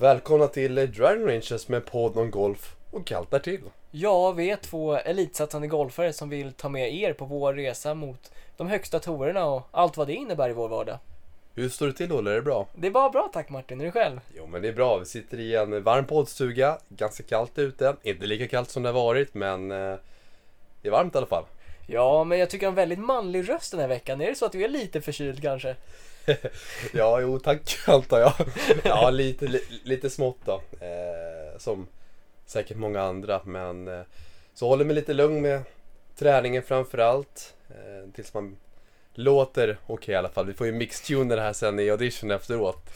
Välkomna till Driving Ranges med podd om golf och kallt därtill. Ja, vi är två elitsatsande golfare som vill ta med er på vår resa mot de högsta tourerna och allt vad det innebär i vår vardag. Hur står det till Olle? Är det bra? Det är bara bra tack Martin, är du själv? Jo men det är bra. Vi sitter i en varm poddstuga. Ganska kallt ute. Inte lika kallt som det har varit men eh, det är varmt i alla fall. Ja, men jag tycker jag har en väldigt manlig röst den här veckan. Är det så att du är lite förkyld kanske? Ja, jo tack antar jag. Ja, lite, li, lite smått då. Eh, som säkert många andra men eh, så håller mig lite lugn med träningen framförallt. Eh, tills man låter okej i alla fall. Vi får ju mixtuna det här sen i audition efteråt.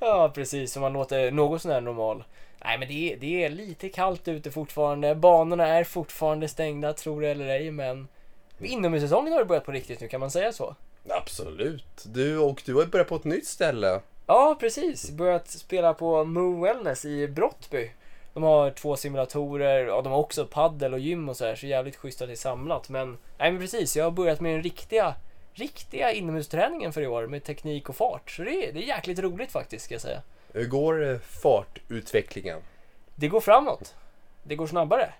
Ja, precis, så man låter något sånär normal. Nej, men det är, det är lite kallt ute fortfarande. Banorna är fortfarande stängda, tror det eller ej, men inomhussäsongen har det börjat på riktigt nu, kan man säga så? Absolut. Du och du har ju börjat på ett nytt ställe. Ja, precis. Börjat spela på Moo Wellness i Brottby. De har två simulatorer, ja, de har också paddel och gym och så här, så jävligt schysst att det är samlat. Men, nej men precis, jag har börjat med den riktiga, riktiga inomhusträningen för i år med teknik och fart. Så det är, det är jäkligt roligt faktiskt, ska jag säga. Hur går eh, fartutvecklingen? Det går framåt. Det går snabbare.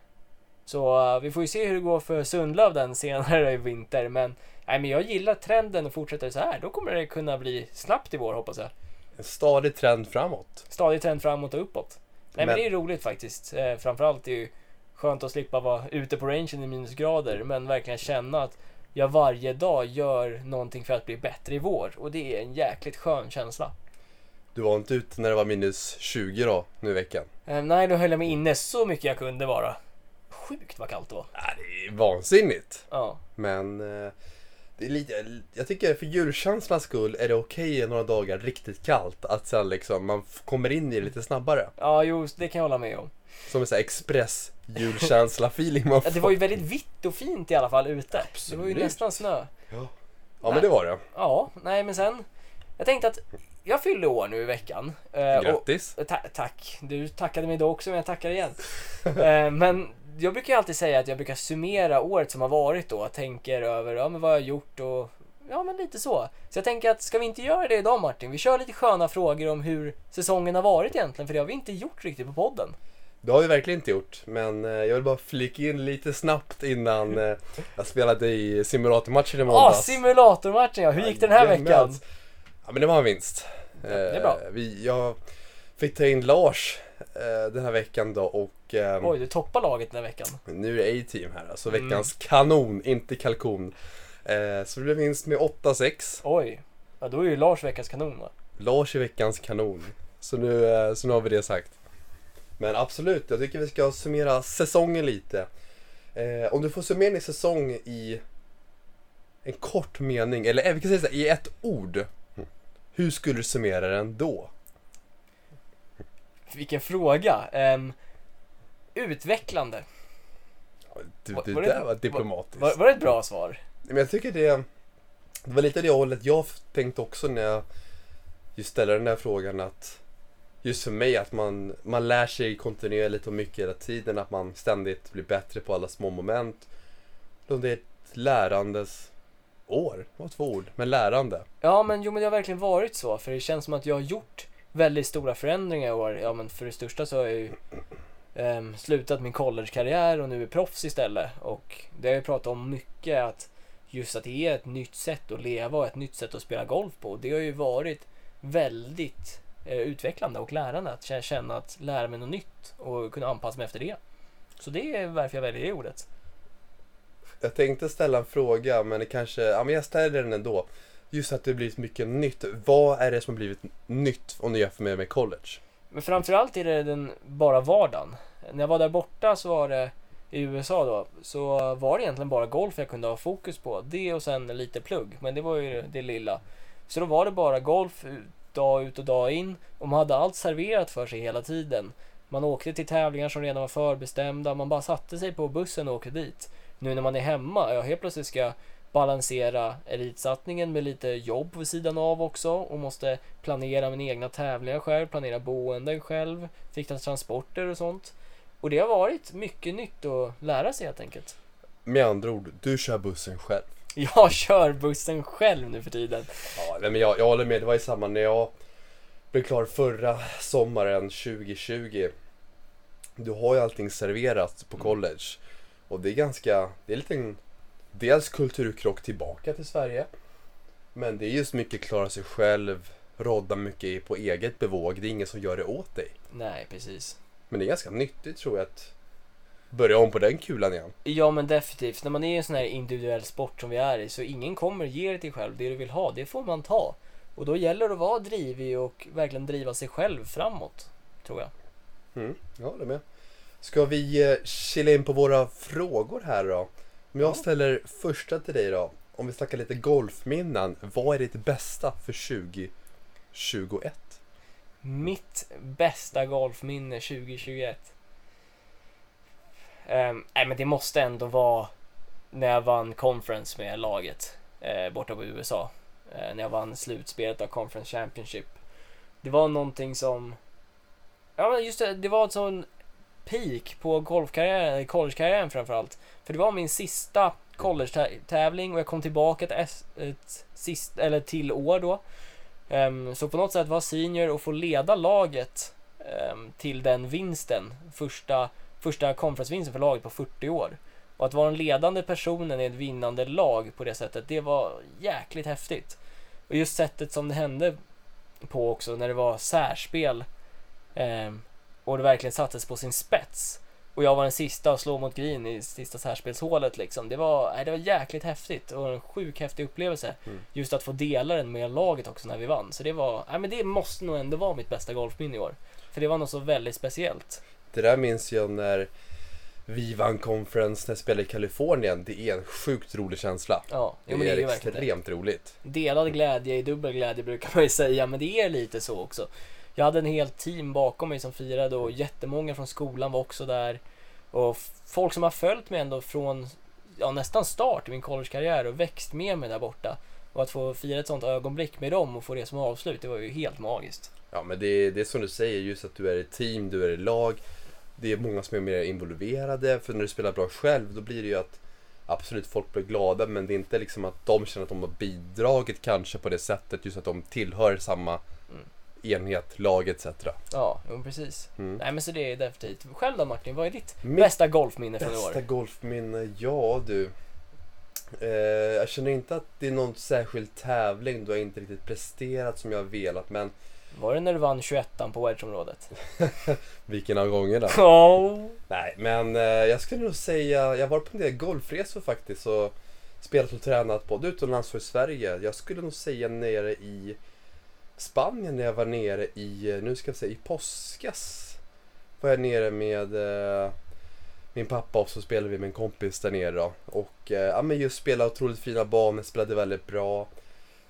Så uh, vi får ju se hur det går för Sundlöv den senare i vinter. Men, nej, men jag gillar trenden och fortsätter så här. Då kommer det kunna bli snabbt i vår hoppas jag. En stadig trend framåt. Stadig trend framåt och uppåt. Nej men, Men- det är roligt faktiskt. Eh, framförallt är det ju skönt att slippa vara ute på rangen i minusgrader. Men verkligen känna att jag varje dag gör någonting för att bli bättre i vår. Och det är en jäkligt skön känsla. Du var inte ute när det var minus 20 då, nu i veckan? Eh, nej, då höll jag mig inne så mycket jag kunde bara. Sjukt vad kallt det var. Ja, det är vansinnigt. Ja. Men eh, det är lite, jag tycker för djurkänslans skull är det okej några dagar riktigt kallt. Att sen liksom man kommer in i det lite snabbare. Ja, jo, det kan jag hålla med om. Som en sån här express julkänsla-feeling man Ja, får. det var ju väldigt vitt och fint i alla fall ute. Det var ju Absolut. nästan snö. Ja men det var det. Ja, nej men sen. Jag tänkte att jag fyllde år nu i veckan. Eh, och- Grattis. Ta tack. Du tackade mig då också, men jag tackar igen. eh, men jag brukar alltid säga att jag brukar summera året som har varit då. Tänker över ja, men vad jag har gjort och ja, men lite så. Så jag tänker att ska vi inte göra det idag Martin? Vi kör lite sköna frågor om hur säsongen har varit egentligen, för det har vi inte gjort riktigt på podden. Det har vi verkligen inte gjort. Men eh, jag vill bara flika in lite snabbt innan eh, jag spelade i simulatormatchen i Ja, måndags. simulatormatchen ja. Hur gick det den här Jajamän. veckan? Ja men det var en vinst. det är bra. Eh, Vi, jag fick ta in Lars eh, den här veckan då och eh, Oj, du toppar laget den här veckan. nu är det A-team här. Alltså Mm. veckans kanon, inte kalkon. Eh, så det blev vinst med 8-6. Oj. Ja, då är ju Lars veckans kanon va? Lars är veckans kanon. Så nu, eh, så nu har vi det sagt. Men absolut, jag tycker vi ska summera säsongen lite. Eh, om du får summera din säsong i en kort mening, eller eh, vi kan säga så här, i ett ord. Hur skulle du summera den då? Vilken fråga. Ehm, utvecklande. Du, Var- det var det- där var diplomatiskt. Var, var det ett bra svar? Men jag tycker det, det var lite det hållet jag tänkte också när jag just ställde den där frågan att just för mig att man, man lär sig kontinuerligt och mycket hela tiden, att man ständigt blir bättre på alla små moment. Det är ett lärandes år, det var två ord, men lärande. Ja, men jo, men det har verkligen varit så. För det känns som att jag har gjort väldigt stora förändringar i år. Ja, men för det största så har jag ju um, slutat min collegekarriär och nu är proffs istället. Och det har jag pratat om mycket att just att det är ett nytt sätt att leva och ett nytt sätt att spela golf på. Det har ju varit väldigt eh, utvecklande och lärande att känna att lära mig något nytt och kunna anpassa mig efter det. Så det är varför jag väljer det ordet. Jag tänkte ställa en fråga, men det kanske, ja men jag ställer den ändå. Just att det blivit mycket nytt. Vad är det som har blivit nytt om du jämför med, med college? Men framförallt är det den bara vardagen. När jag var där borta så var det i USA då, så var det egentligen bara golf jag kunde ha fokus på. Det och sen lite plugg, men det var ju det lilla. Så då var det bara golf dag ut och dag in och man hade allt serverat för sig hela tiden. Man åkte till tävlingar som redan var förbestämda, man bara satte sig på bussen och åkte dit. Nu när man är hemma, ja helt plötsligt ska balansera elitsatsningen med lite jobb vid sidan av också och måste planera mina egna tävlingar själv, planera boenden själv, fixa transporter och sånt. Och det har varit mycket nytt att lära sig helt enkelt. Med andra ord, du kör bussen själv. Jag kör bussen själv nu för tiden. Ja, men jag, jag håller med. Det var ju samma när jag blev klar förra sommaren 2020. Du har ju allting serverat på Mm. college. Och det är ganska, det är lite en, dels kulturkrock tillbaka till Sverige. Men det är just mycket klara sig själv, rodda mycket på eget bevåg. Det är ingen som gör det åt dig. Nej, precis. Men det är ganska nyttigt tror jag att börja om på den kulan igen. Ja men definitivt, när man är i en sån här individuell sport som vi är i så ingen kommer ge det till själv. Det du vill ha, det får man ta. Och då gäller det att vara drivig och verkligen driva sig själv framåt. Tror jag. Mm, ja, det med. Ska vi eh, kila in på våra frågor här då? Om jag Ja. ställer första till dig då. Om vi snackar lite golfminnen. Vad är ditt bästa för 2021? Mitt bästa golfminne 2021. Um, nej men det måste ändå vara när jag vann conference med laget eh, borta på USA. Eh, när jag vann slutspelet av conference championship. Det var någonting som... Ja men just det, det var ett sån peak på golfkarriären, collegekarriären framförallt. För det var min sista college-tävling och jag kom tillbaka ett, ett sist, eller till år då. Um, så på något sätt vara senior och få leda laget um, till den vinsten. Första, första conference-vinsten för laget på 40 år. Och att vara den ledande personen i ett vinnande lag på det sättet, det var jäkligt häftigt. Och just sättet som det hände på också, när det var särspel um, och det verkligen sattes på sin spets. Och jag var den sista att slå mot green i sista särspelshålet liksom. Det var, nej, det var jäkligt häftigt och en sjuk häftig upplevelse. Mm. Just att få dela den med laget också när vi vann. Så det var, nej men det måste nog ändå vara mitt bästa golfminne i år. För det var något så väldigt speciellt. Det där minns jag när vi vann conference när jag spelade i Kalifornien. Det är en sjukt rolig känsla. Ja, Det, jo, det är är ju verkligen det. extremt roligt. Delad glädje i dubbel glädje brukar man ju säga, men det är lite så också. Jag hade en helt team bakom mig som firade och jättemånga från skolan var också där. Och folk som har följt mig ändå från ja, nästan start i min collegekarriär och växt med mig där borta. Och att få fira ett sånt ögonblick med dem och få det som avslut, det var ju helt magiskt. Ja men det, det är som du säger, just att du är i team, du är i lag. Det är många som är mer involverade. För när du spelar bra själv då blir det ju att absolut folk blir glada men det är inte liksom att de känner att de har bidragit kanske på det sättet. Just att de tillhör samma enhet, lag etc. Ja, jo, precis. Mm. Nej men så det är definitivt. Själv då Martin, vad är ditt Mitt bästa golfminne från i Bästa år? golfminne? Ja du. Eh, jag känner inte att det är någon särskild tävling då jag inte riktigt presterat som jag har velat men Var det när du vann 21 på wedgeområdet? vilken av gångerna? Oh. Nej, men eh, jag skulle nog säga, jag varit på en del golfresor faktiskt och spelat och tränat både utomlands och i Sverige. Jag skulle nog säga nere i Spanien när jag var nere i, nu ska jag säga i påskas. Var jag nere med eh, min pappa och så spelade vi med en kompis där nere då. Och eh, ja, men just spela otroligt fina banor, spelade väldigt bra.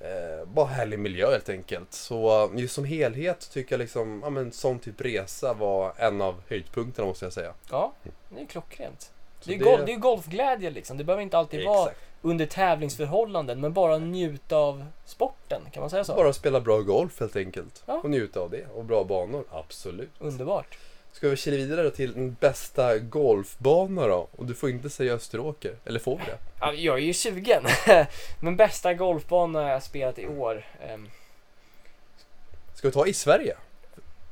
Eh, bara härlig miljö helt enkelt. Så eh, just som helhet tycker jag liksom, ja men sån typ resa var en av höjdpunkterna måste jag säga. Ja, det är klockrent. Det är, gol- det är golfglädje liksom. Det behöver inte alltid vara Exakt. Under tävlingsförhållanden, men bara njuta av sporten. Kan man säga så? Bara spela bra golf helt enkelt. Ja. Och njuta av det. Och bra banor, absolut. Underbart. Ska vi kila vidare till den bästa golfbana då? Och du får inte säga Österåker. Eller får vi det? Ja, jag är ju sugen. men bästa golfbana jag spelat i år. ehm, Ska vi ta i Sverige?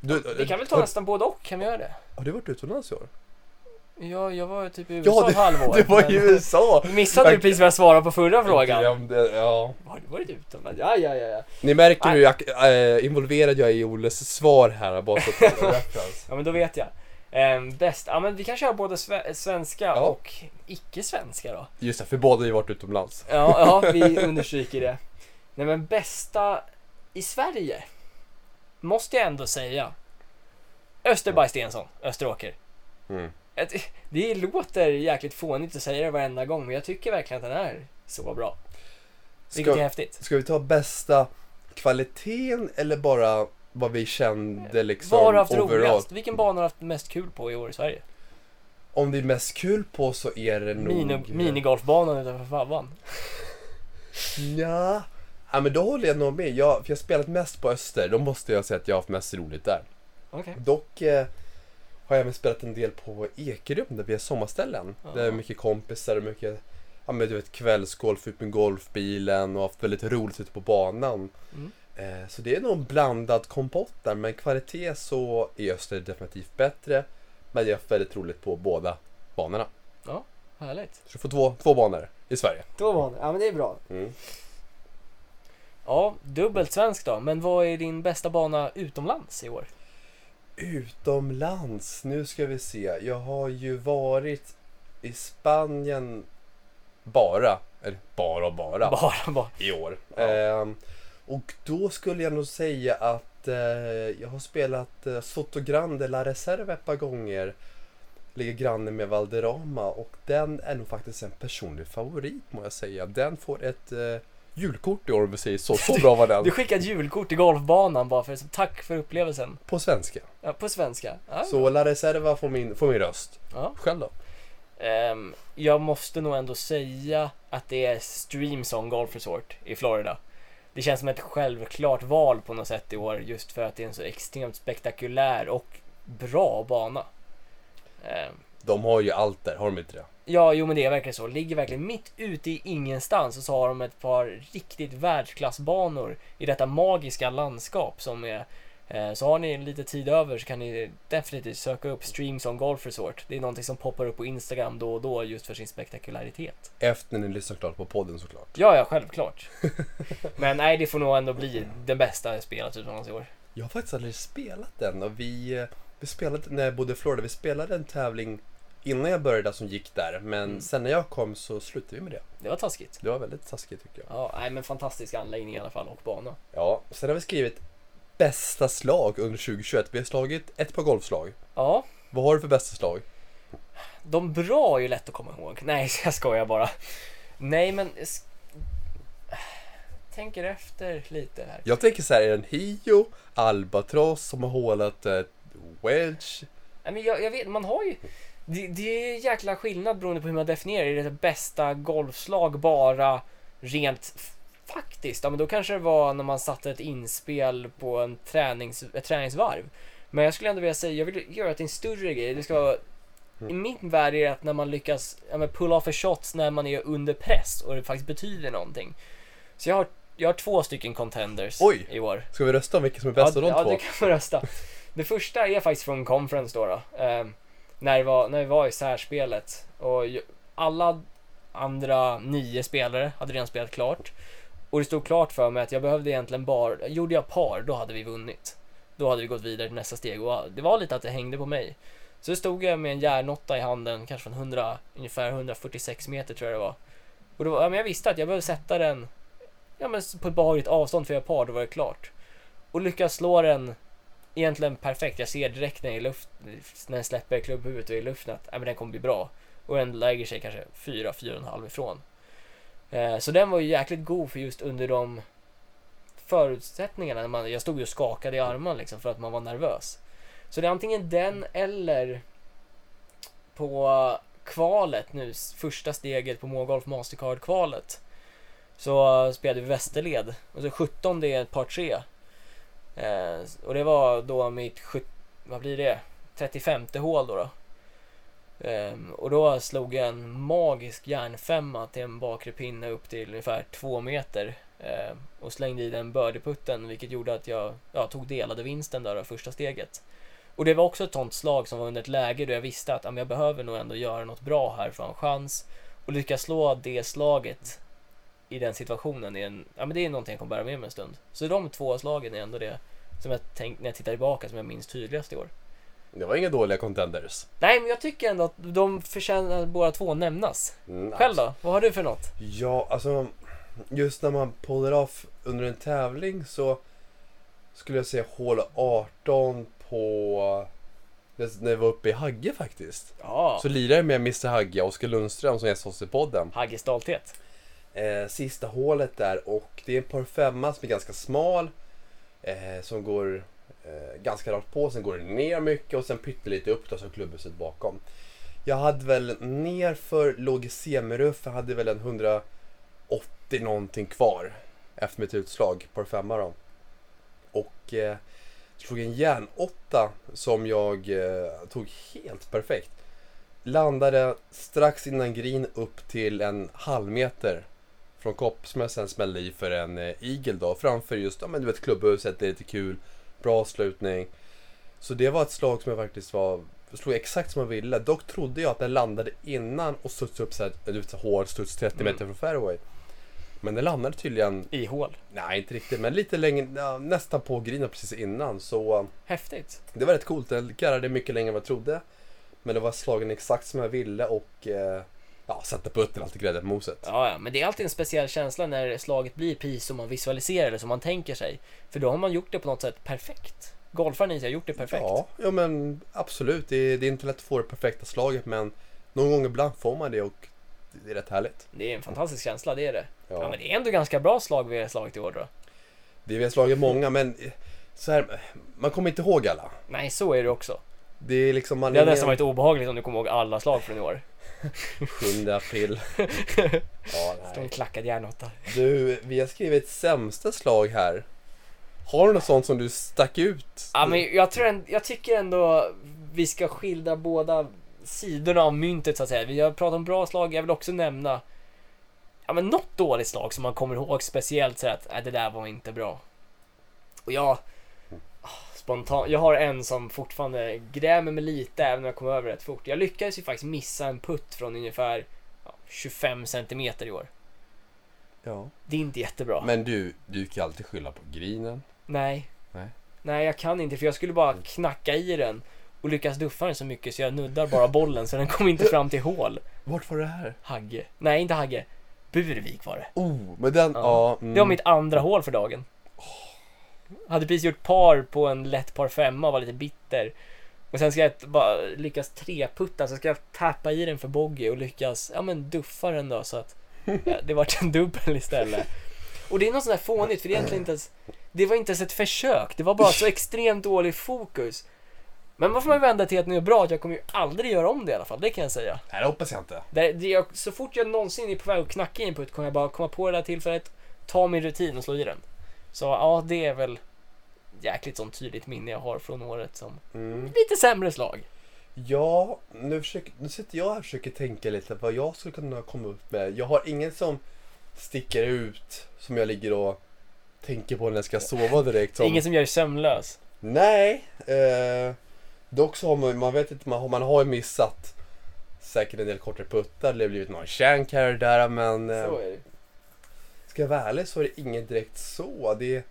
Du, vi kan väl ta har, nästan både och, kan vi göra det? har du varit utomlands i år? Ja, jag var typ i USA Ja, ett halvår. Du var i USA! Missade du precis vad jag svarade på förra frågan? Jag glömde, ja. Har du varit utomlands? Ja, ja, ja, ja. Ni märker hur jag, äh, involverad jag är i Olles svar här. Bara så att det. Ja, men då vet jag. Ehm, bäst, ja men vi kan köra både sve- svenska Ja. och icke-svenska då. Just det, för båda har ju varit utomlands. Ja, ja, vi understryker det. Nej men bästa i Sverige, måste jag ändå säga. Österberg Stensson, Österåker. Mm. Det låter jäkligt fånigt att säga det varenda gång, men jag tycker verkligen att den är så bra. Vilket är Ska, häftigt. ska vi ta bästa kvaliteten eller bara vad vi kände liksom Vad har haft overall? roligast? Vilken bana har du haft mest kul på i år i Sverige? Om det är mest kul på så är det nog... Mini, minigolfbanan utanför Favvan. Ja. ja, men då håller jag nog med. Jag, för jag har spelat mest på Öster. Då måste jag säga att jag har haft mest roligt där. Okej. Dock eh, har jag även spelat en del på Ekerum där vi har sommarställen. Ja. Det är mycket kompisar och mycket ja, men du vet, kvällsgolf ut med golfbilen och haft väldigt roligt ute på banan. Mm. Eh, så det är nog en blandad kompott där, men kvalitet så är Öster definitivt bättre. Men jag är väldigt roligt på båda banorna. Härligt. Så du får två, två banor i Sverige. Var det. Ja men det är bra. Mm. Ja, dubbelt svensk då. Men vad är din bästa bana utomlands i år? Utomlands, nu ska vi se. Jag har ju varit i Spanien bara, eller bara och bara, Bara, bara. i år. Ja. Ehm, och då skulle jag nog säga att eh, jag har spelat eh, Soto Grande La Reserva ett par gånger. Ligger granne med Valderrama och den är nog faktiskt en personlig favorit må jag säga. Den får ett eh, julkort i år om vi säger så. Så bra var den. Du skickade ett julkort till golfbanan bara för tack för upplevelsen. På svenska. Ja, på svenska. Ja, Så La Reserva får min, får min röst. ja. Själv då? Ehm, jag måste nog ändå säga att det är Streamsong Golf Resort i Florida. Det känns som ett självklart val på något sätt i år just för att det är en så extremt spektakulär och bra bana. Ehm, De har ju allt där, har de inte det? Ja, jo men det är verkligen så. Ligger verkligen mitt ute i ingenstans och så har de ett par riktigt världsklassbanor i detta magiska landskap som är eh, så har ni lite tid över så kan ni definitivt söka upp Streams on Golf Resort. Det är någonting som poppar upp på Instagram då och då just för sin spektakularitet. Efter ni lyssnar klart på podden såklart. Ja, ja, självklart. Men nej, det får nog ändå bli den bästa spelat utomlands i år. Jag har faktiskt aldrig spelat den och vi, eh, vi spelade, när jag bodde i Florida, vi spelade en tävling innan jag började som gick där. Men Mm. sen när jag kom så slutade vi med det. Det var taskigt. Det var väldigt taskigt tycker jag. Ja, nej men fantastisk anläggning i alla fall och bana. Ja, sen har vi skrivit bästa slag under 2021. Vi har slagit ett par golfslag. Ja, Vad har du för bästa slag? De bra är ju lätt att komma ihåg. Nej, jag skojar bara. Nej, men... Tänker efter lite här. Jag tänker så här, är det en Hio, Albatross som har hålat ett wedge? Nej, men jag, jag vet, man har ju... Det, det är jäkla skillnad beroende på hur man definierar. Är det det bästa golfslag bara rent faktiskt? Ja, men då kanske det var när man satte ett inspel på en tränings, ett träningsvarv. Men jag skulle ändå vilja säga, jag vill göra det till en större grej. Det ska vara... I min värld är det att när man lyckas ja, men pull off a shots när man är under press och det faktiskt betyder någonting. Så jag har, jag har två stycken contenders Oj. i år. Ska vi rösta om vilka som är bäst ja, av de ja, två? du kan få rösta. Det första är faktiskt från conference då. då. Ehm, när, vi var, när vi var i särspelet. Och alla andra nio spelare hade redan spelat klart. Och det stod klart för mig att jag behövde egentligen bara, gjorde jag par, då hade vi vunnit. Då hade vi gått vidare till nästa steg och det var lite att det hängde på mig. Så då stod jag med en järnotta i handen, kanske från 100, ungefär 146 meter tror jag det var. Och då, ja, men jag visste att jag behövde sätta den ja, men på ett behagligt avstånd för att göra par, då var det klart. Och lyckas slå den egentligen perfekt. Jag ser direkt när, jag luft, när den släpper klubbhuvudet och är i luften att äh, men den kommer bli bra. Och den lägger sig kanske 4-4,5 ifrån. Eh, så den var ju jäkligt god för just under de förutsättningarna. När man, jag stod ju och skakade i armarna liksom för att man var nervös. Så det är antingen den eller på kvalet nu, första steget på Mågolf Mastercard-kvalet. Så eh, spelade vi Västerled och så 17 det är ett par tre. Eh, och det var då mitt, vad blir det, 35 hål då. då. Ehm, och då slog jag en magisk järnfemma till en bakre pinne upp till ungefär två meter. ehm, och slängde i den birdieputten vilket gjorde att jag ja, tog delade vinsten där av första steget. Och det var också ett sånt slag som var under ett läge då jag visste att ja, jag behöver nog ändå göra något bra här för att ha en chans. Och lyckas slå det slaget i den situationen är, en, ja, men det är någonting jag kommer bära med mig en stund. Så de två slagen är ändå det som jag tänkt när jag tittar tillbaka som jag minns tydligast i år. Det var inga dåliga contenders. Nej, men jag tycker ändå att de förtjänar båda två nämnas. Mm, Själv då? Vad har du för något? Ja, alltså just när man puller off under en tävling så skulle jag säga hål 18 på när jag var uppe i Hagge faktiskt. Ja, Så lirade jag med Mr Hagge, Oskar Lundström som gästade oss i podden. Hagges stolthet. Eh, sista hålet där och det är en par femma som är ganska smal. Eh, som går eh, ganska rakt på, sen går det ner mycket och sen pyttelite upp då som klubbhuset bakom. Jag hade väl nerför låg i semiruff, jag hade väl en 180 någonting kvar efter mitt utslag, par femma då. Och eh, slog en järnåtta som jag eh, tog helt perfekt. Landade strax innan green upp till en halv meter från kopp som jag sen smällde i för en eh, Eagle då framför just, ja men du vet klubbhuset, det är lite kul, bra avslutning. Så det var ett slag som jag faktiskt var, slog exakt som jag ville. Dock trodde jag att den landade innan och studsade upp så här, du vet, så hård studs 30 Mm. meter från fairway. Men den landade tydligen, I hål. nej inte riktigt, men lite längre, ja, nästan på grinen precis innan. Så Häftigt. det var rätt coolt. Den garrade mycket längre än vad jag trodde. Men det var slagen exakt som jag ville och eh, ja, satte putten alltid grädde på moset. Ja, ja, men det är alltid en speciell känsla när slaget blir precis som man visualiserar eller som man tänker sig. För då har man gjort det på något sätt perfekt. Golfaren i sig har gjort det perfekt. Ja, ja men absolut. Det är, det är inte lätt att få det perfekta slaget men någon gång ibland får man det och det är rätt härligt. Det är en fantastisk känsla, det är det. Ja. Ja. men det är ändå ganska bra slag vi har slagit i år då. Det vi har slagit många men så här, man kommer inte ihåg alla. Nej, så är det också. Det är liksom man Det hade ingen- nästan varit obehagligt om du kommer ihåg alla slag från i år. 7 april. ja, Står en klackad järnåtta. Du, vi har skrivit sämsta slag här. Har du något sånt som du stack ut? Ja, men jag, tror en, jag tycker ändå vi ska skildra båda sidorna av myntet så att säga. Vi har pratat om bra slag, jag vill också nämna ja, men något dåligt slag som man kommer ihåg speciellt så att äh, det där var inte bra. Och jag spontant, jag har en som fortfarande grämer mig lite även om jag kom över rätt fort. Jag lyckades ju faktiskt missa en putt från ungefär ja, 25 centimeter i år. Ja. Det är inte jättebra. Men du, du kan alltid skylla på grinen. Nej. Nej. Nej, jag kan inte för jag skulle bara knacka i den och lyckas duffa den så mycket så jag nuddar bara bollen så den kom inte fram till hål. Vart var det här? Hagge. Nej, inte Hagge. Burvik var det. Oh, men den, Ja. ja. mm. Det var mitt andra hål för dagen. Hade precis gjort par på en lätt par femma och var lite bitter. Och sen ska jag bara lyckas treputta så ska jag tappa i den för bogey och lyckas, ja men duffa den då så att ja, det vart en dubbel istället. Och det är något sånt där fånigt för det är egentligen inte ens, det var inte ens ett försök. Det var bara så extremt dålig fokus. Men vad får man vända till att nu är bra att jag kommer ju aldrig göra om det i alla fall, det kan jag säga. Nej, det hoppas jag inte. Det, det, jag, så fort jag någonsin är på väg att knacka i en putt kommer jag bara komma på det där tillfället, ta min rutin och slå i den. Så ja, det är väl jäkligt sånt tydligt minne jag har från året som Mm. lite sämre slag. Ja, nu, försöker, nu sitter jag här och försöker tänka lite vad jag skulle kunna komma upp med. Jag har ingen som sticker ut som jag ligger och tänker på när jag ska sova direkt. Som... Ingen som gör dig sömnlös. Nej, eh, dock så har man, man vet inte, man, man har ju missat säkert en del kortare puttar. Det har blivit någon shank här och där men eh, Så är det. Ska jag vara ärlig så är det inget direkt så. Det,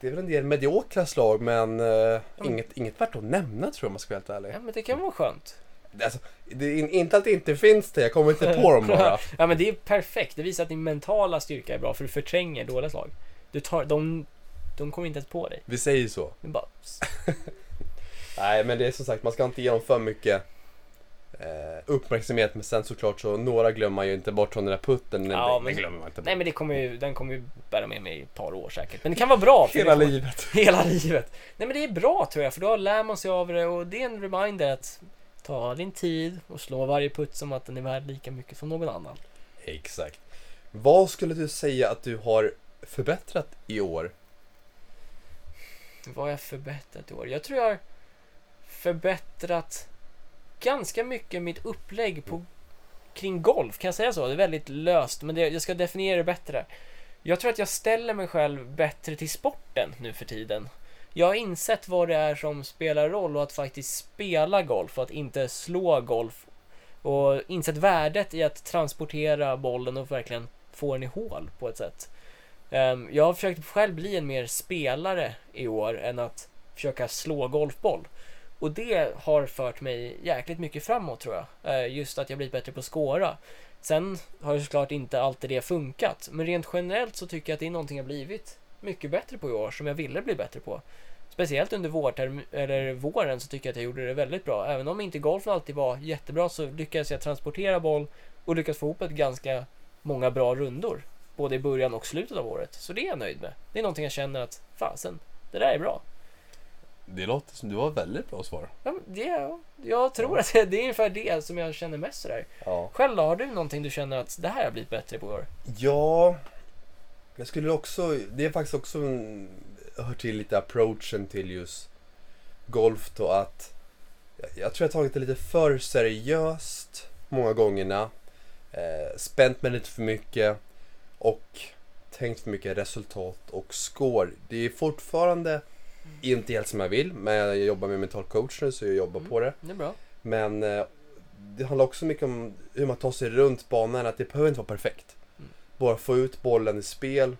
det är väl en del mediokra slag men eh, inget, inget värt att nämna tror jag om man ska vara helt ärlig. Ja, men det kan vara skönt. Alltså, det är inte att det inte finns det, jag kommer inte på dem bara. Ja, men det är perfekt. Det visar att din mentala styrka är bra för du förtränger dåliga slag. Du tar, de, de kommer inte ens på dig. Vi säger så. Bara, Nej men det är som sagt, man ska inte ge dem för mycket eh, uppmärksamhet men sen såklart så några glömmer man ju inte bort från den där putten. Den, Ja, den men- glömmer man inte bort. nej men det kommer ju, den kommer ju bära med mig i ett par år säkert. Men det kan vara bra. Hela kommer- livet. Hela livet. Nej men det är bra tror jag, för då lär man sig av det och det är en reminder att ta din tid och slå varje putt som att den är värd lika mycket som någon annan. Exakt. Vad skulle du säga att du har förbättrat i år? Vad har jag förbättrat i år? Jag tror jag har förbättrat ganska mycket mitt upplägg på, kring golf. Kan jag säga så? Det är väldigt löst, men det, jag ska definiera det bättre. Jag tror att jag ställer mig själv bättre till sporten nu för tiden. Jag har insett vad det är som spelar roll och att faktiskt spela golf och att inte slå golf. Och insett värdet i att transportera bollen och verkligen få den i hål på ett sätt. Ehm, jag har försökt själv bli en mer spelare i år än att försöka slå golfboll. Och det har fört mig jäkligt mycket framåt tror jag. Eh, just att jag blivit bättre på att skåra. Sen har ju såklart inte alltid det funkat. Men rent generellt så tycker jag att det är någonting jag blivit mycket bättre på i år som jag ville bli bättre på. Speciellt under vårterm- eller våren så tycker jag att jag gjorde det väldigt bra. Även om inte golfen alltid var jättebra så lyckades jag transportera boll och lyckas få ihop ett ganska många bra rundor. Både i början och slutet av året. Så det är jag nöjd med. Det är någonting jag känner att fasen, det där är bra. Det låter som du har väldigt bra svar. Ja, det, jag tror att det, är ungefär det som jag känner mest sådär. Ja. Själv har du någonting du känner att det här har jag blivit bättre på i år? Ja, jag skulle också, det är faktiskt också en, hör till lite approachen till just golf då att jag, tror jag har tagit det lite för seriöst många gångerna. Eh, spänt mig lite för mycket och tänkt för mycket resultat och score. Det är fortfarande inte helt som jag vill, men jag jobbar med mental coach nu så jag jobbar Mm. på det. Det är bra. Men eh, det handlar också mycket om hur man tar sig runt banan, att det behöver inte vara perfekt. Mm. Bara få ut bollen i spel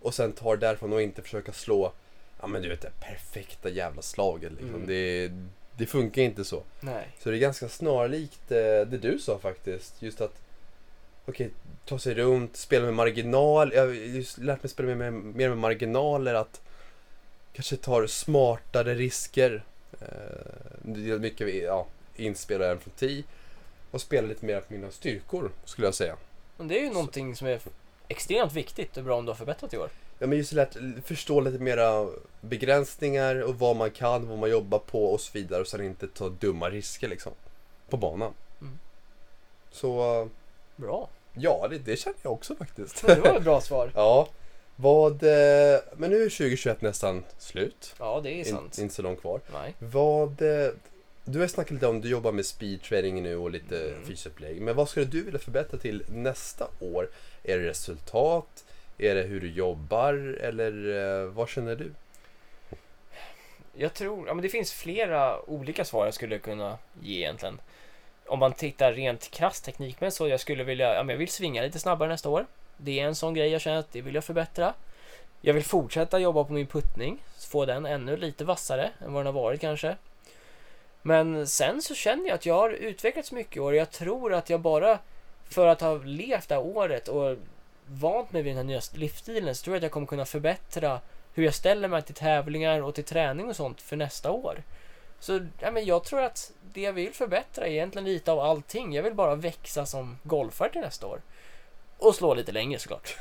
och sen ta det därifrån och inte försöka slå, ja men du vet det perfekta jävla slaget liksom. Mm. Det, det funkar inte så. Nej. Så det är ganska snarlikt eh, det du sa faktiskt. Just att, okej, ta sig runt, spela med marginal. Jag har just lärt mig spela med, med, mer med marginaler. Att kanske tar smartare risker. Eh, det är mycket ja, inspel även från TI. Och spela lite mer på mina styrkor, skulle jag säga. Men det är ju någonting som är extremt viktigt och bra om du har förbättrat i år. Ja, men just lärt förstå lite mera begränsningar och vad man kan, vad man jobbar på och så vidare. Och sen inte ta dumma risker liksom. På banan. Mm. Så eh, Bra. Ja, det, det känner jag också faktiskt. Det var ett bra svar. ja, vad... eh, Men nu är 2021 nästan slut. Ja, det är In, sant. inte så långt kvar. Nej. Vad... eh, Du har snackat lite om, du jobbar med speedtraining nu och lite Mm. fysupplägg. Men vad skulle du vilja förbättra till nästa år? Är det resultat? Är det hur du jobbar? Eller eh, vad känner du? Jag tror, ja men det finns flera olika svar jag skulle kunna ge egentligen. Om man tittar rent krasst teknikmässigt så jag skulle vilja, ja men jag vill svinga lite snabbare nästa år. Det är en sån grej jag känner att det vill jag förbättra. Jag vill fortsätta jobba på min puttning, få den ännu lite vassare än vad den har varit kanske. Men sen så känner jag att jag har utvecklats mycket i år och jag tror att jag bara för att ha levt det här året och vant mig vid den här nya livsstilen så tror jag att jag kommer kunna förbättra hur jag ställer mig till tävlingar och till träning och sånt för nästa år. Så ja, men jag tror att det jag vill förbättra är egentligen lite av allting. Jag vill bara växa som golfare till nästa år. Och slå lite längre såklart.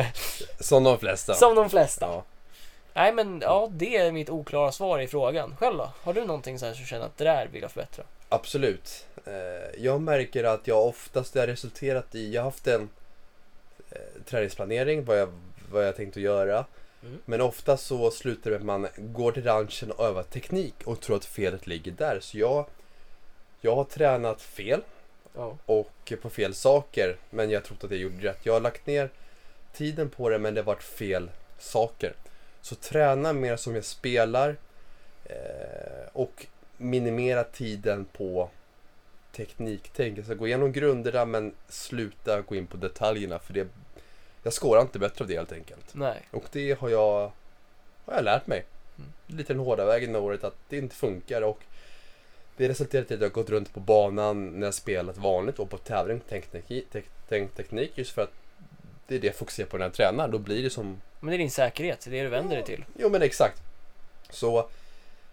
Som de flesta. Som de flesta. Ja. Nej men ja, det är mitt oklara svar i frågan. Själv då? Har du någonting så här som känner att det där vill jag förbättra? Absolut. Eh, Jag märker att jag oftast har resulterat i, jag har haft en eh, träningsplanering, vad jag, vad jag tänkt att göra. Mm. Men ofta så slutar det med att man går till ranchen och övar teknik och tror att felet ligger där. Så jag, jag har tränat fel Ja. och på fel saker. Men jag trott att jag gjorde rätt. Jag har lagt ner tiden på det men det har varit fel saker. Så träna mer som jag spelar eh, och minimera tiden på tekniktänk. Alltså gå igenom grunderna men sluta gå in på detaljerna för det jag skårar inte bättre av det helt enkelt. Nej. Och det har jag, har jag lärt mig. Mm. Lite den hårda vägen med året att det inte funkar och det resulterat i att jag gått runt på banan när jag spelat vanligt och på tävling tänkt teknik, just för att det är det jag fokuserar på när jag tränar. Då blir det som Men det är din säkerhet, det är det du vänder dig till. Jo men exakt. Så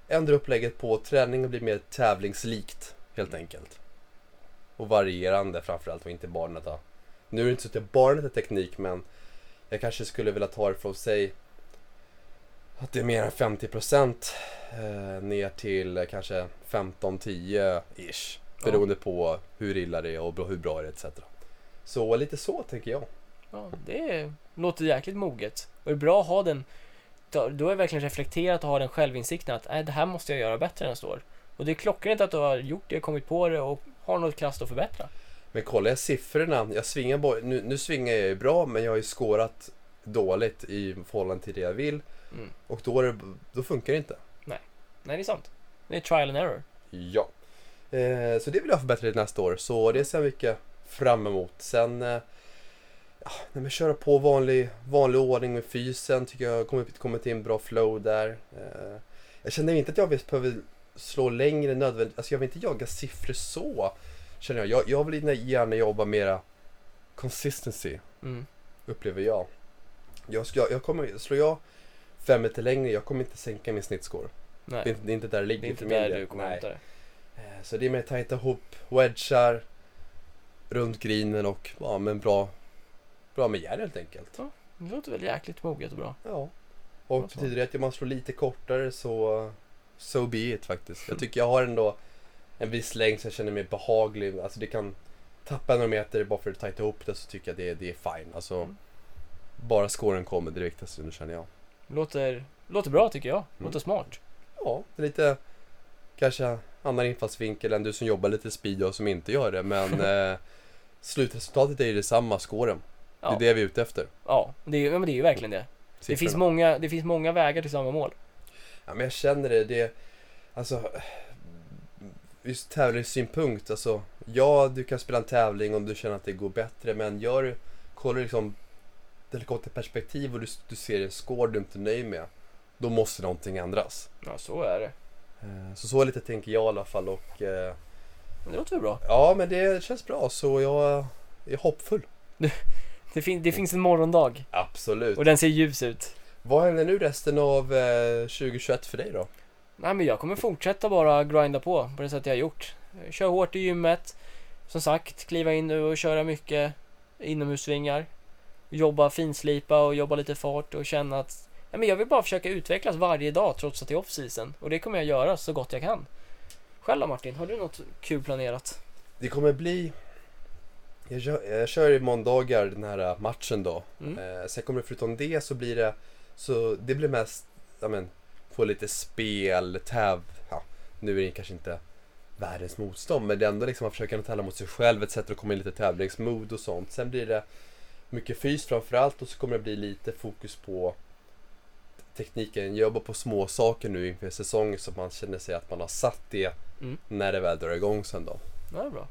ändra upplägget på träningen blir mer tävlingslikt helt enkelt. Och varierande framförallt och inte bara. Nu är det inte så att jag bara teknik men jag kanske skulle vilja ta det från sig att det är mer än 50% eh, ner till kanske 15-10 ish. Ja. Beroende på hur illa det är och hur bra det är etc. Så lite så tänker jag. Ja, det låter jäkligt moget. Och det är bra att ha den, är det verkligen reflekterat och ha den självinsikten att äh, det här måste jag göra bättre nästa år. Och det är klockrent att du har gjort det, kommit på det och har något krasst att förbättra. Men kollar jag siffrorna, jag svingar nu, nu svingar jag ju bra men jag har ju skårat dåligt i förhållande till det jag vill. Mm. Och då, är det, då funkar det inte. Nej, det är sant. Det är trial and error. Ja. Eh, så det vill jag förbättra till nästa år. Så det ser jag mycket fram emot. Sen eh, ja, nej, men köra på vanlig, vanlig ordning med fysen tycker jag har kommit, kommit in bra flow där. Eh, jag känner inte att jag behöver slå längre nödvändigt. Alltså jag vill inte jaga siffror så. Känner jag. Jag, jag vill gärna jobba mera consistency Mm. upplever jag. Jag, jag, jag kommer, slår jag fem meter längre, jag kommer inte sänka min snittscore. Nej, Det, är inte- det är inte där det ligger det är inte där del. du kommer Nej. hämta det. Eh, Så det är mer tajta ihop, wedgar, runt greenen och ja, men bra, bra med järn helt enkelt. Det låter väl jäkligt moget och bra. Ja. Och betyder det att man slår lite kortare så so be it faktiskt. Jag tycker jag har ändå en viss längd så jag känner mig behaglig. Alltså det kan tappa några meter bara för att tajta ihop det så tycker jag det, det är fine. Alltså Mm. Bara scoren kommer det viktigaste nu känner jag. Låter, låter bra tycker jag. Mm. Låter smart. Ja, lite kanske annan infallsvinkel än du som jobbar lite speed och som inte gör det. Men eh, slutresultatet är ju detsamma, scoren. Ja. Det är det vi är ute efter. Ja, det är, men det är ju verkligen det. Det finns, många, det finns många vägar till samma mål. Ja, men jag känner det. det alltså, just tävlingssynpunkt. Alltså, ja, du kan spela en tävling om du känner att det går bättre. Men gör kollar du liksom helikopterperspektiv och du, du ser en score du inte är nöjd med. Då måste någonting ändras. Ja, så är det. Eh, Så så lite tänker jag i alla fall. Och, eh, det låter väl bra. ja, men det känns bra. Så jag är hoppfull. Det, fin- det finns en morgondag Absolut. och den ser ljus ut. Vad händer nu resten av eh, 2021 för dig då? Nej men jag kommer fortsätta bara grinda på på det sätt jag har gjort. Kör hårt i gymmet. Som sagt, kliva in nu och köra mycket inomhussvingar. Jobba finslipa och jobba lite fart och känna att ja, men jag vill bara försöka utvecklas varje dag trots att det är off-season. Och det kommer jag göra så gott jag kan. Själv då Martin, har du något kul planerat? Det kommer bli... Jag kör, jag kör i måndagar den här matchen då. Mm. Eh, sen kommer det förutom det så blir det... Så det blir mest, ja men, få lite spel, täv... Ja, nu är det kanske inte världens motstånd men det är ändå liksom att försöka tävla mot sig själv, ett sätt att komma in i lite tävlingsmod och sånt. Sen blir det mycket fys framförallt och så kommer det bli lite fokus på tekniken. Jag jobbar på små saker nu inför säsongen så man känner sig att man har satt det Mm. när det väl drar igång sen då. Ja, det är bra.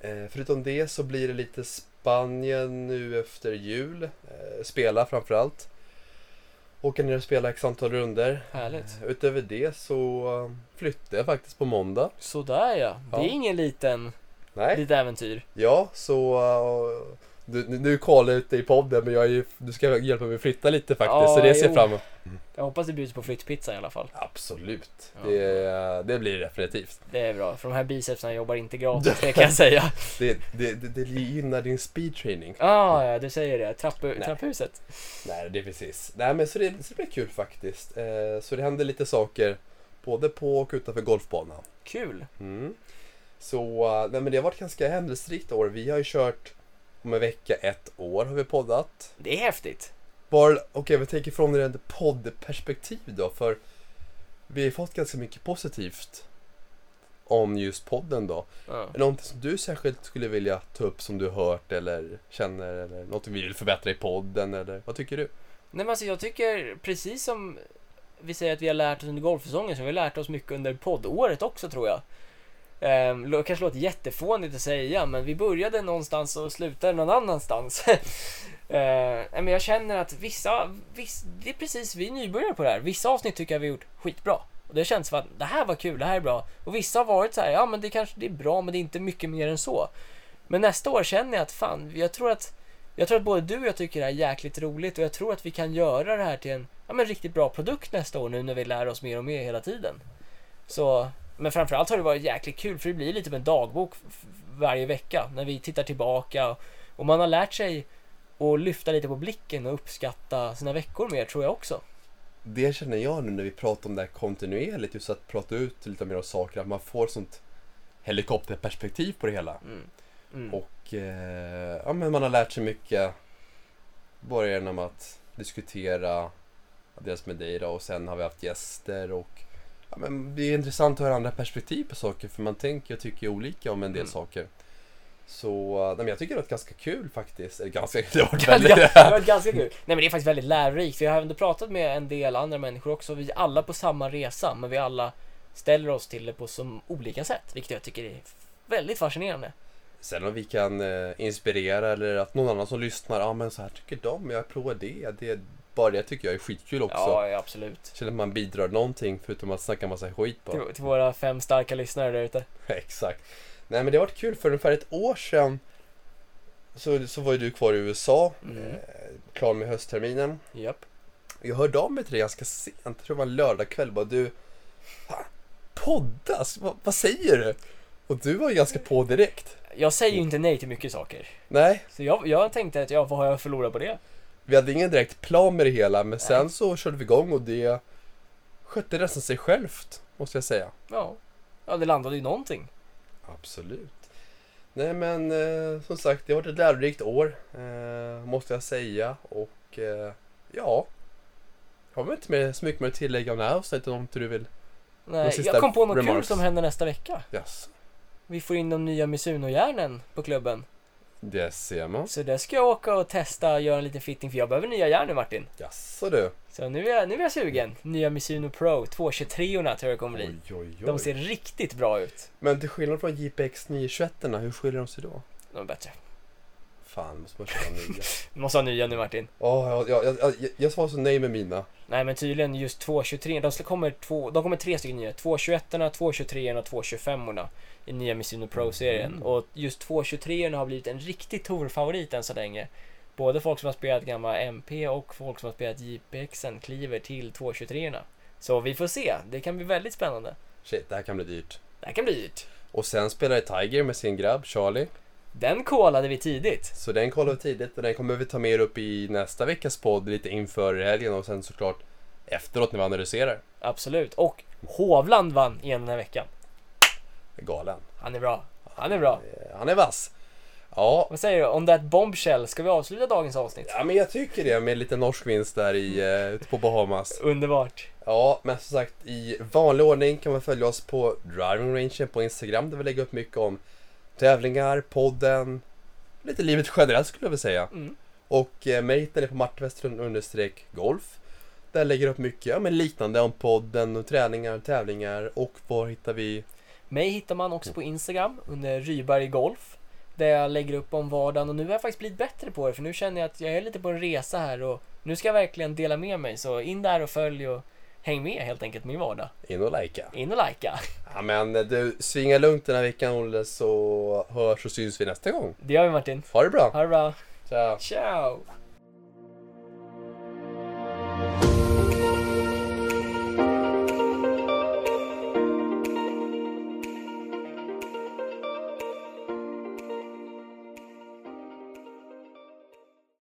Eh, förutom det så blir det lite Spanien nu efter jul. Eh, spela framförallt. Åka ner och spela x antal runder. Härligt. Eh, utöver det så flyttar jag faktiskt på måndag. Sådär ja. Det är ingen liten, Nej. litet äventyr. Ja, så... eh, du, nu- kollar jag ut dig i podden men jag är ju, du ska hjälpa mig flytta lite faktiskt. Ja, så det ser jag fram emot. Jag hoppas det bjuds på flyttpizza i alla fall. Absolut. Ja. Det, det blir det definitivt. Det är bra, för de här bicepsarna jobbar inte gratis, det kan jag säga. Det, det, det, det gynnar din speedtraining. Ah, ja, du säger det. Trapp, Nej. trapphuset. Nej, det är precis. Nej, men så det, så det blir kul faktiskt. Eh, så det händer lite saker både på och utanför golfbanan. Kul. Mm. Så eh, nej, men det har varit ganska händelserikt år. Vi har ju kört om en vecka, ett år har vi poddat. Det är häftigt. Okej, vi tänker från ett poddperspektiv då, för vi har fått ganska mycket positivt om just podden då. Ja. Är det någonting som du särskilt skulle vilja ta upp som du har hört eller känner eller något vi vill förbättra i podden eller vad tycker du? Nej men alltså jag tycker precis som vi säger att vi har lärt oss under golfsäsongen så har vi lärt oss mycket under poddåret också tror jag. Ehm, det kanske låter jättefånigt att säga men vi började någonstans och slutade någon annanstans. Ehm, men jag känner att vissa, viss, det är precis, vi är nybörjare på det här. Vissa avsnitt tycker jag vi har gjort skitbra. Och det känns som att det här var kul, det här är bra. Och vissa har varit så här, ja men det kanske det är bra men det är inte mycket mer än så. Men nästa år känner jag att fan, jag tror att jag tror att både du och jag tycker det här är jäkligt roligt och jag tror att vi kan göra det här till en ja, men riktigt bra produkt nästa år nu när vi lär oss mer och mer hela tiden. Så, men framförallt har det varit jäkligt kul för det blir lite som en dagbok varje vecka när vi tittar tillbaka och man har lärt sig att lyfta lite på blicken och uppskatta sina veckor mer tror jag också. Det känner jag nu när vi pratar om det här kontinuerligt, just att prata ut lite mer om saker, att man får sånt helikopterperspektiv på det hela. Mm. Mm. Och eh, ja, men man har lärt sig mycket. Bara genom att diskutera, dels med dig då, och sen har vi haft gäster och ja, men det är intressant att höra andra perspektiv på saker för man tänker och tycker olika om en del Mm. saker. Så nej, men jag tycker det varit ganska kul faktiskt. Eller ganska, det har varit Ganska, väldigt... det varit ganska kul. Nej men det är faktiskt väldigt lärorikt. Vi har ändå pratat med en del andra människor också. Vi är alla på samma resa men vi alla ställer oss till det på så olika sätt. Vilket jag tycker är väldigt fascinerande. Sen om vi kan eh, inspirera eller att någon annan som lyssnar, ja men så här tycker de, jag provar det. det. Bara det tycker jag är skitkul också. Ja, absolut. Känner att man bidrar någonting förutom att snacka massa skit bara. Till, till våra fem starka lyssnare där ute. Exakt. Nej men det har varit kul för ungefär ett år sedan så, så var ju du kvar i USA, Mm. eh, klar med höstterminen. Japp. Jag hörde av mig till dig ganska sent, jag tror det var en lördagkväll, bara du "Fan, Poddas? Vad, vad säger du? Och du var ju ganska på direkt. Jag säger ju inte nej till mycket saker. Nej, Så jag, jag tänkte att, ja, vad har jag förlorat på det? Vi hade ingen direkt plan med det hela men sen Nej. så körde vi igång och det skötte nästan sig självt, måste jag säga. Ja. Ja, det landade i någonting. Absolut. Nej men eh, som sagt, det har varit ett lärorikt år. Eh, måste jag säga. Och eh, ja. Jag har väl inte mer, så mycket mer att tillägga om det här avsnittet om inte du vill. Nej, jag kom på något kul remarks. som händer nästa vecka. Yes. Vi får in de nya Misuno-järnen på klubben. Det ser man. Så där ska jag åka och testa och göra en liten fitting för jag behöver nya järn nu Martin. Jaså du? Så nu är, jag, nu är jag sugen. Nya Mizuno Pro 223 tror jag kommer bli. Oj, oj, oj. De ser riktigt bra ut. Men till skillnad från JPX 921 hur skiljer de sig då? De är bättre. Fan, måste man köpa nya? Du måste ha nya nu Martin. Åh, jag, jag, jag, jag, jag var så nöjd med mina. Nej men tydligen just 223, de kommer, två, de kommer tre stycken nya. 221 223 och 225 i nya Mizuno Pro-serien. Mm. Och just 223 har blivit en riktig Tor-favorit än så länge. Både folk som har spelat gamla MP och folk som har spelat JPXen kliver till 223 Så vi får se, det kan bli väldigt spännande. Shit, det här kan bli dyrt. Det här kan bli dyrt. Och sen spelade Tiger med sin grabb Charlie. Den kollade vi tidigt. Så den kollade vi tidigt och den kommer vi ta med upp i nästa veckas podd lite inför helgen och sen såklart efteråt när vi analyserar. Absolut. Och Hovland vann igen den här veckan. Galen. Han är bra. Han är bra. Eh, Han är vass. Ja, Vad säger du? On that bombshell, ska vi avsluta dagens avsnitt? ja men jag tycker det med lite norsk vinst där i, eh, ute på Bahamas. Underbart. Ja, men som sagt i vanlig ordning kan man följa oss på Driving Range på Instagram där vi lägger upp mycket om tävlingar, podden, lite livet generellt skulle jag vilja säga. Mm. Och eh, mig hittar ni på Martin understreck golf. Där jag lägger upp mycket ja, men liknande om podden och träningar, tävlingar och var hittar vi Mig hittar man också på Instagram under Ryberg Golf. Där jag lägger upp om vardagen och nu har jag faktiskt blivit bättre på det för nu känner jag att jag är lite på en resa här och nu ska jag verkligen dela med mig så in där och följ och häng med helt enkelt min vardag. in och likea. In och likea. Ja men eh, du, svinga lugnt den här veckan Olle så hörs och syns vi nästa gång. Det gör vi Martin. Ha det bra! Ha det bra. Ciao! Ciao!